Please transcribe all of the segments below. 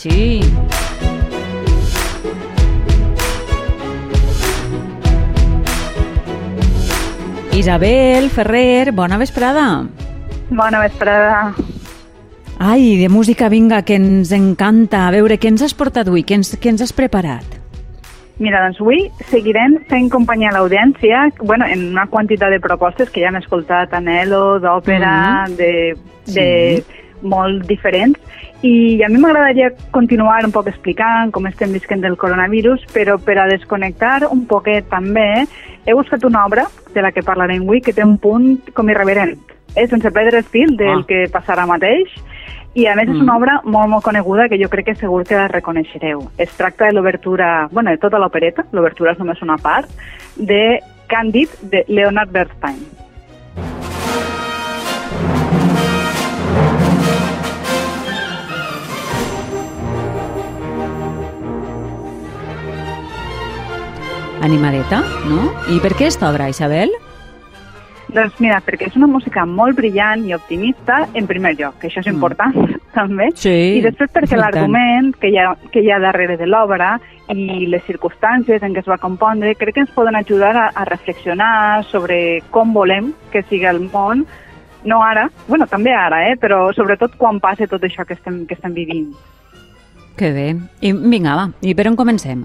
Sí. Isabel Ferrer, bona vesprada. Bona vesprada. Ai, de música, vinga, que ens encanta. A veure, què ens has portat avui? Què ens, què ens has preparat? Mira, doncs avui seguirem fent companyia a l'audiència bueno, en una quantitat de propostes que ja hem escoltat a Nelo, d'òpera, mm -hmm. de, de sí. Molt diferents, i a mi m'agradaria continuar un poc explicant com estem visquent del coronavirus, però per a desconnectar un poquet també he buscat una obra de la que parlarem avui que té un punt com irreverent. És sense perdre el fil del ah. que passarà mateix, i a més mm. és una obra molt, molt coneguda que jo crec que segur que la reconeixereu. Es tracta de l'obertura, bueno, de tota l'opereta, l'obertura és només una part, de Càndid de Leonard Bernstein. Animadeta, no? I per què aquesta obra, Isabel? Doncs mira, perquè és una música molt brillant i optimista, en primer lloc, que això és mm. important mm. també, sí, i després perquè l'argument que, hi ha, que hi ha darrere de l'obra i les circumstàncies en què es va compondre crec que ens poden ajudar a, a reflexionar sobre com volem que sigui el món, no ara, bueno, també ara, eh, però sobretot quan passe tot això que estem, que estem vivint. Que bé. I vinga, va, i per on comencem?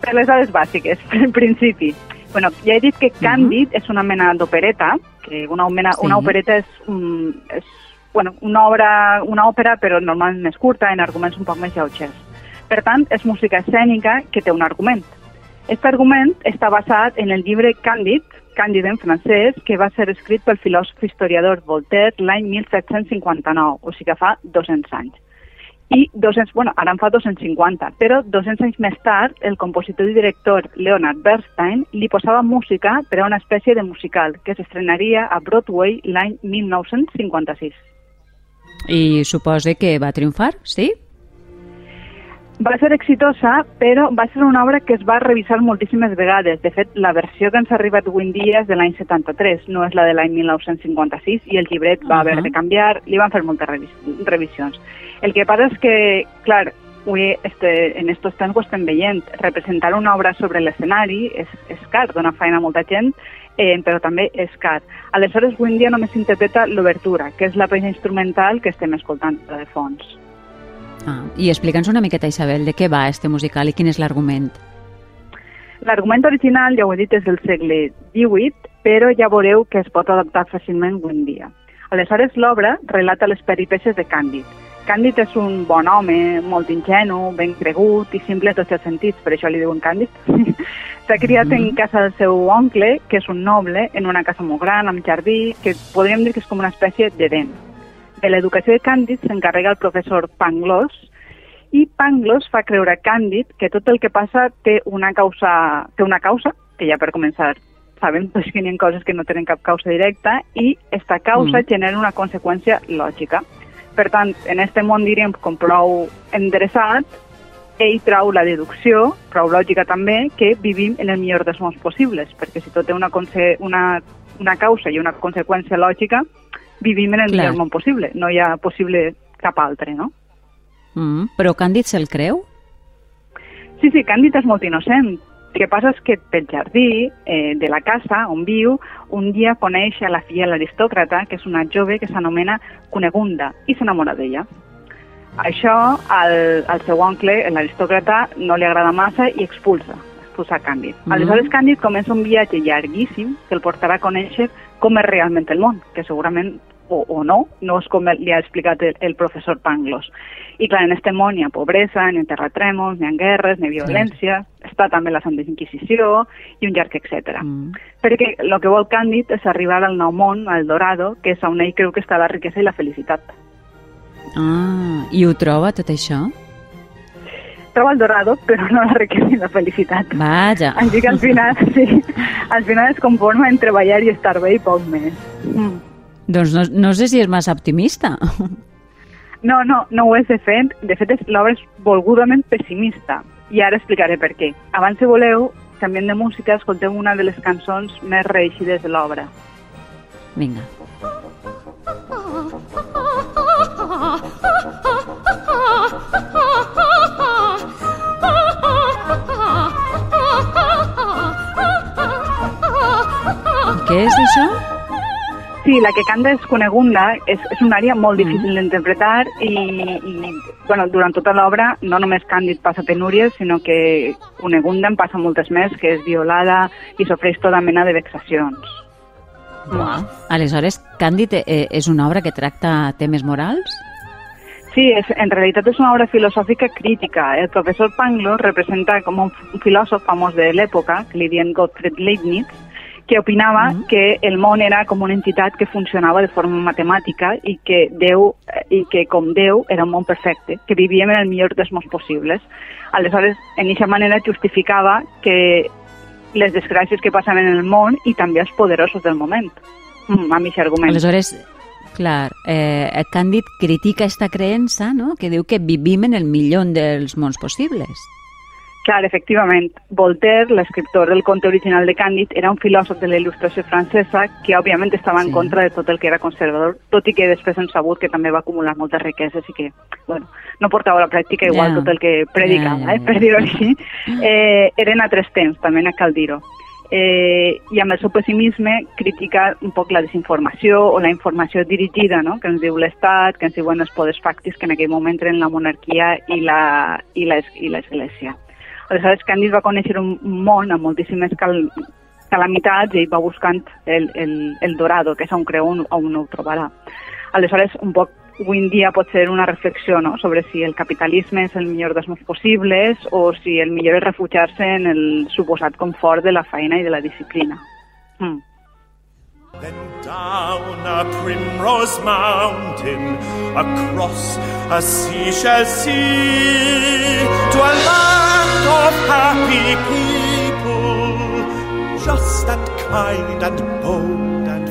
Per les dades bàsiques, en principi. Bueno, ja he dit que Càndid uh -huh. és una mena d'opereta, que una, mena, sí. una opereta és, un, és bueno, una, obra, una òpera però normalment més curta, en arguments un poc més lleugers. Per tant, és música escènica que té un argument. Aquest argument està basat en el llibre Càndid, Càndid en francès, que va ser escrit pel filòsof historiador Voltaire l'any 1759, o sigui que fa 200 anys i 200, bueno, ara en fa 250, però 200 anys més tard, el compositor i director Leonard Bernstein li posava música per a una espècie de musical que s'estrenaria a Broadway l'any 1956. I suposa que va triomfar, sí? Va ser exitosa, però va ser una obra que es va revisar moltíssimes vegades. De fet, la versió que ens ha arribat avui en dia és de l'any 73, no és la de l'any 1956, i el llibret va uh -huh. haver de canviar, li van fer moltes revis revisions. El que passa és que, clar, avui este, en aquests temps ho estem veient. Representar una obra sobre l'escenari és, és car, dona feina a molta gent, eh, però també és car. Aleshores, avui en dia només s'interpreta l'obertura, que és la peça instrumental que estem escoltant de fons. Ah, I explica'ns una miqueta, Isabel, de què va este musical i quin és l'argument? L'argument original, ja ho he dit, és del segle XVIII, però ja veureu que es pot adaptar fàcilment avui en dia. Aleshores, l'obra relata les peripècies de Càndid. Càndid és un bon home, molt ingenu, ben cregut i simple en tots els sentits, per això li diuen Càndid. S'ha criat mm -hmm. en mm-hmm. casa del seu oncle, que és un noble, en una casa molt gran, amb jardí, que podríem dir que és com una espècie d'Eden de l'educació de Càndid s'encarrega el professor Pangloss i Pangloss fa creure a Càndid que tot el que passa té una causa, té una causa que ja per començar sabem pues, que hi ha coses que no tenen cap causa directa i aquesta causa mm. genera una conseqüència lògica. Per tant, en aquest món diríem com prou endreçat, ell trau la deducció, prou lògica també, que vivim en el millor dels mons possibles, perquè si tot té una, una, una causa i una conseqüència lògica, vivim en el Clar. millor món possible. No hi ha possible cap altre, no? Mm, però Càndid se'l creu? Sí, sí, Càndid és molt innocent. El que passa és que pel jardí eh, de la casa on viu, un dia coneix a la filla de l'aristòcrata, que és una jove que s'anomena Cunegunda, i s'enamora d'ella. Això al, al seu oncle, l'aristòcrata, no li agrada massa i expulsa, expulsa Càndid. Mm -hmm. Aleshores Càndid comença un viatge llarguíssim que el portarà a conèixer com és realment el món, que segurament o, o no, no és com li ha explicat el, el professor Pangloss. I clar, en este món hi ha pobresa, ni ha terratrèmols, ni ha guerres, ni ha violència, sí. Està també la Santa Inquisició i un llarg etc. Mm. Perquè el que vol Càndid és arribar al nou món, al Dorado, que és on ell creu que està la riquesa i la felicitat. Ah, i ho troba tot això? troba el dorado, però no la riquesa i la felicitat. Vaja. Així que al final, sí, al final es conforma en treballar i estar bé i poc més. Mm. Doncs no, no sé si és massa optimista. No, no, no ho és de fet. De fet, l'obra és volgudament pessimista. I ara explicaré per què. Abans, si voleu, també de música, escolteu una de les cançons més reeixides de l'obra. Vinga. Què és això? Sí, la que canta és Cunegunda, és, és una àrea molt difícil d'interpretar i, i bueno, durant tota l'obra no només Càndid passa penúries, sinó que Cunegunda en passa moltes més, que és violada i sofreix tota mena de vexacions. Uau. Aleshores, Càndid eh, és una obra que tracta temes morals? Sí, és, en realitat és una obra filosòfica crítica. El professor Pangloss representa com un filòsof famós de l'època, que li diuen Gottfried Leibniz, que opinava mm -hmm. que el món era com una entitat que funcionava de forma matemàtica i que Déu i que com Déu era un món perfecte, que vivíem en el millor dels mons possibles. Aleshores, en aquesta manera justificava que les desgràcies que passaven en el món i també els poderosos del moment, mm, amb aquest argument. Aleshores, clar, eh, Càndid critica aquesta creença, no?, que diu que vivim en el millor dels mons possibles. Clar, efectivament. Voltaire, l'escriptor del conte original de Càndid, era un filòsof de la il·lustració francesa que, òbviament, estava en sí. contra de tot el que era conservador, tot i que després hem sabut que també va acumular moltes riqueses i que, bueno, no portava a la pràctica igual yeah. tot el que predicava, yeah, yeah, yeah. eh, per dir-ho així. Eh, eren altres temps, també cal dir-ho eh, i amb el seu pessimisme critica un poc la desinformació o la informació dirigida no? que ens diu l'Estat, que ens diuen els poders fàctics que en aquell moment eren la monarquia i l'Església. Aleshores, Càndid va conèixer un món amb moltíssimes cal calamitats i va buscant el, el, el dorado, que és on creu on, on ho trobarà. Aleshores, un poc avui en dia pot ser una reflexió no? sobre si el capitalisme és el millor dels mons possibles o si el millor és refugiar-se en el suposat confort de la feina i de la disciplina. Mm. Then down a primrose mountain, across a sea shall see, to a of happy people, just and kind and bold and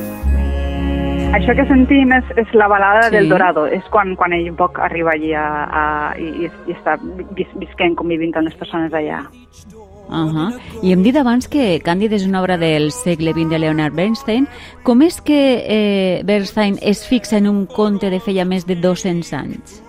això que sentim és, és la balada sí. del Dorado, és quan, quan ell un poc arriba allí a, a, i, i està vis, visquent, convivint amb les persones allà. Uh -huh. I hem dit abans que Càndid és una obra del segle XX de Leonard Bernstein. Com és que eh, Bernstein es fixa en un conte de feia més de 200 anys?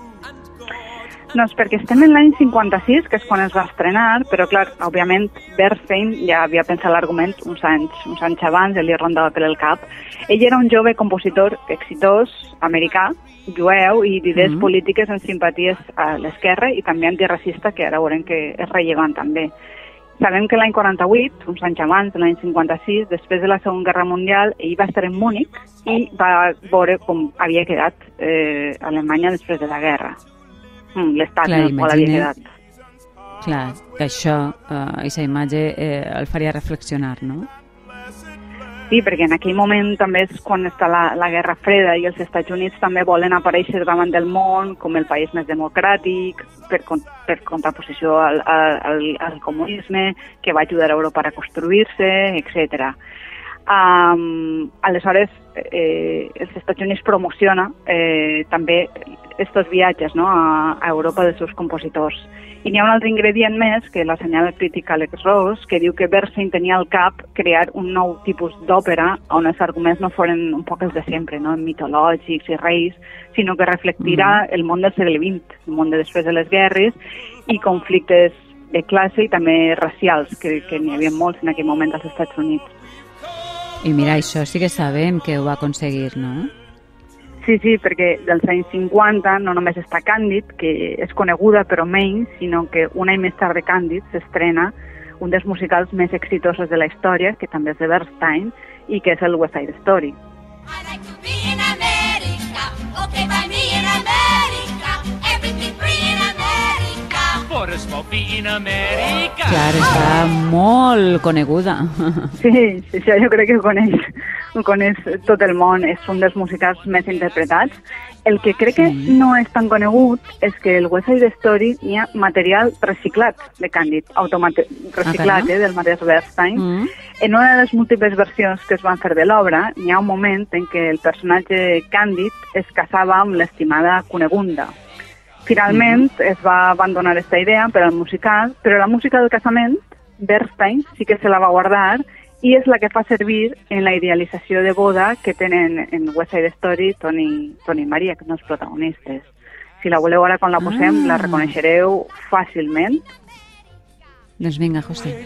Doncs perquè estem en l'any 56, que és quan es va estrenar, però clar, òbviament Bernstein ja havia pensat l'argument uns anys, uns anys abans, li rondava per el cap. Ell era un jove compositor exitós, americà, jueu i d'idees mm -hmm. polítiques en simpaties a l'esquerra i també antiracista, que ara veurem que és rellevant també. Sabem que l'any 48, uns anys abans, l'any 56, després de la Segona Guerra Mundial, ell va estar en Múnich i va veure com havia quedat eh, Alemanya després de la guerra l'estat en el qual havia quedat. Clar, que això, eh, aquesta imatge eh, el faria reflexionar, no? Sí, perquè en aquell moment també és quan està la, la Guerra Freda i els Estats Units també volen aparèixer davant del món com el país més democràtic, per, per contraposició al, al, al comunisme, que va ajudar a Europa a construir-se, etc. Um, aleshores, eh, els Estats Units promociona eh, també estos viatges no, a, a Europa dels seus compositors. I n'hi ha un altre ingredient més, que l'assenyala el crític Alex Ross, que diu que Bernstein tenia al cap crear un nou tipus d'òpera on els arguments no foren un poc els de sempre, no? mitològics i reis, sinó que reflectirà mm. el món del segle XX, el món de després de les guerres i conflictes de classe i també racials, que, que n'hi havia molts en aquell moment als Estats Units. I mira, això sí que sabem que ho va aconseguir, no? Sí, sí, perquè dels anys 50 no només està Càndid, que és coneguda però menys, sinó que un any més tard de Càndid s'estrena un dels musicals més exitosos de la història, que també és de Bernstein, i que és el West Side Story. America, for a smoky in America. Clar, està molt coneguda. Sí, sí, sí, jo crec que ho coneix ho coneix tot el món, és un dels musicals més interpretats. El que crec sí. que no és tan conegut és que el West Side Story hi ha material reciclat de Càndid, reciclat ah, eh, del Mateix Bernstein. Mm. En una de les múltiples versions que es van fer de l'obra, hi ha un moment en què el personatge Càndid es casava amb l'estimada Cunegunda. Finalment mm. es va abandonar aquesta idea per al musical, però la música del casament, Bernstein sí que se la va guardar i és la que fa servir en la idealització de boda que tenen en West Side Story Toni, Toni i Maria, que són els protagonistes. Si la voleu ara quan la posem, ah. la reconeixereu fàcilment. Doncs vinga, José.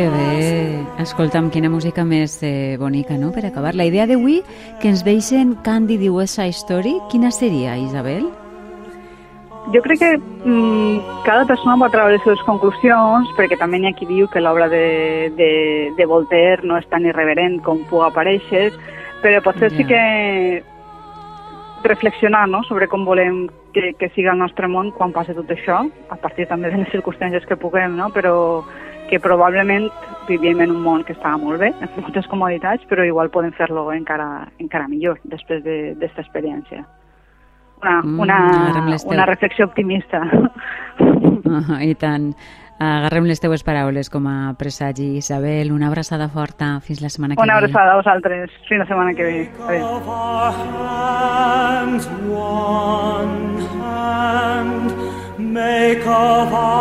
Que bé. Escolta'm, quina música més eh, bonica, no?, per acabar. La idea d'avui, que ens deixen Candid i West Side Story, quina seria, Isabel? Jo crec que mm, cada persona pot treure les seves conclusions, perquè també n'hi ha qui diu que l'obra de, de, de Voltaire no és tan irreverent com pugui aparèixer, però potser Ja. sí que reflexionar no? sobre com volem que, que siga el nostre món quan passi tot això, a partir també de les circumstàncies que puguem, no? però que probablement vivim en un món que està molt bé, amb moltes comoditats, però igual podem fer-lo encara, encara millor després d'aquesta experiència. Una, Mm, una, una reflexió optimista. Uh, I tant. Agarrem les teues paraules com a presagi, Isabel. Una abraçada forta. Fins la setmana que Una ve. abraçada a vosaltres. Fins la setmana que ve. Adéu. of our